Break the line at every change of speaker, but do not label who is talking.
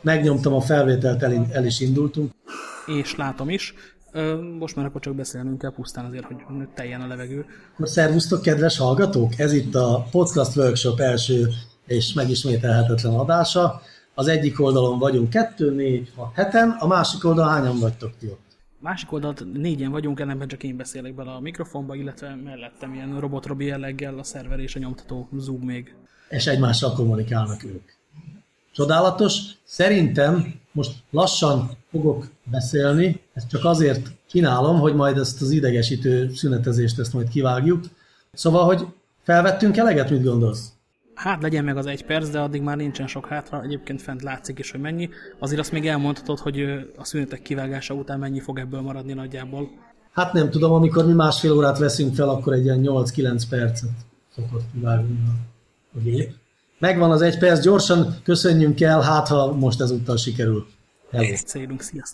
megnyomtam a felvételt, el, el is indultunk.
És látom is. Most már akkor csak beszélnünk kell pusztán azért, hogy teljen a levegő.
Szervusztok, kedves hallgatók! Ez itt a Podcast Workshop első és megismételhetetlen adása. Az egyik oldalon vagyunk kettő, négy, hat, heten, a másik oldalon hányan vagytok ti ott?
Másik oldalt négyen vagyunk, ennek csak én beszélek bele a mikrofonba, illetve mellettem ilyen robotrobi jelleggel a szerver és a nyomtató Zoom még.
És egymással kommunikálnak ők. Csodálatos. Szerintem most lassan fogok beszélni, ezt csak azért csinálom, hogy majd ezt az idegesítő szünetezést ezt majd kivágjuk. Szóval, hogy felvettünk eleget, mit gondolsz?
Hát legyen meg az egy perc, de addig már nincsen sok hátra, egyébként fent látszik is, hogy mennyi. Azért azt még elmondhatod, hogy a szünetek kivágása után mennyi fog ebből maradni nagyjából.
Hát nem tudom, amikor mi másfél órát veszünk fel, akkor egy ilyen 8-9 percet szokott kivágni a gép. Megvan az egy perc, gyorsan köszönjünk el, hát ha most ezúttal sikerül.
Hello. Célunk, sziasztok!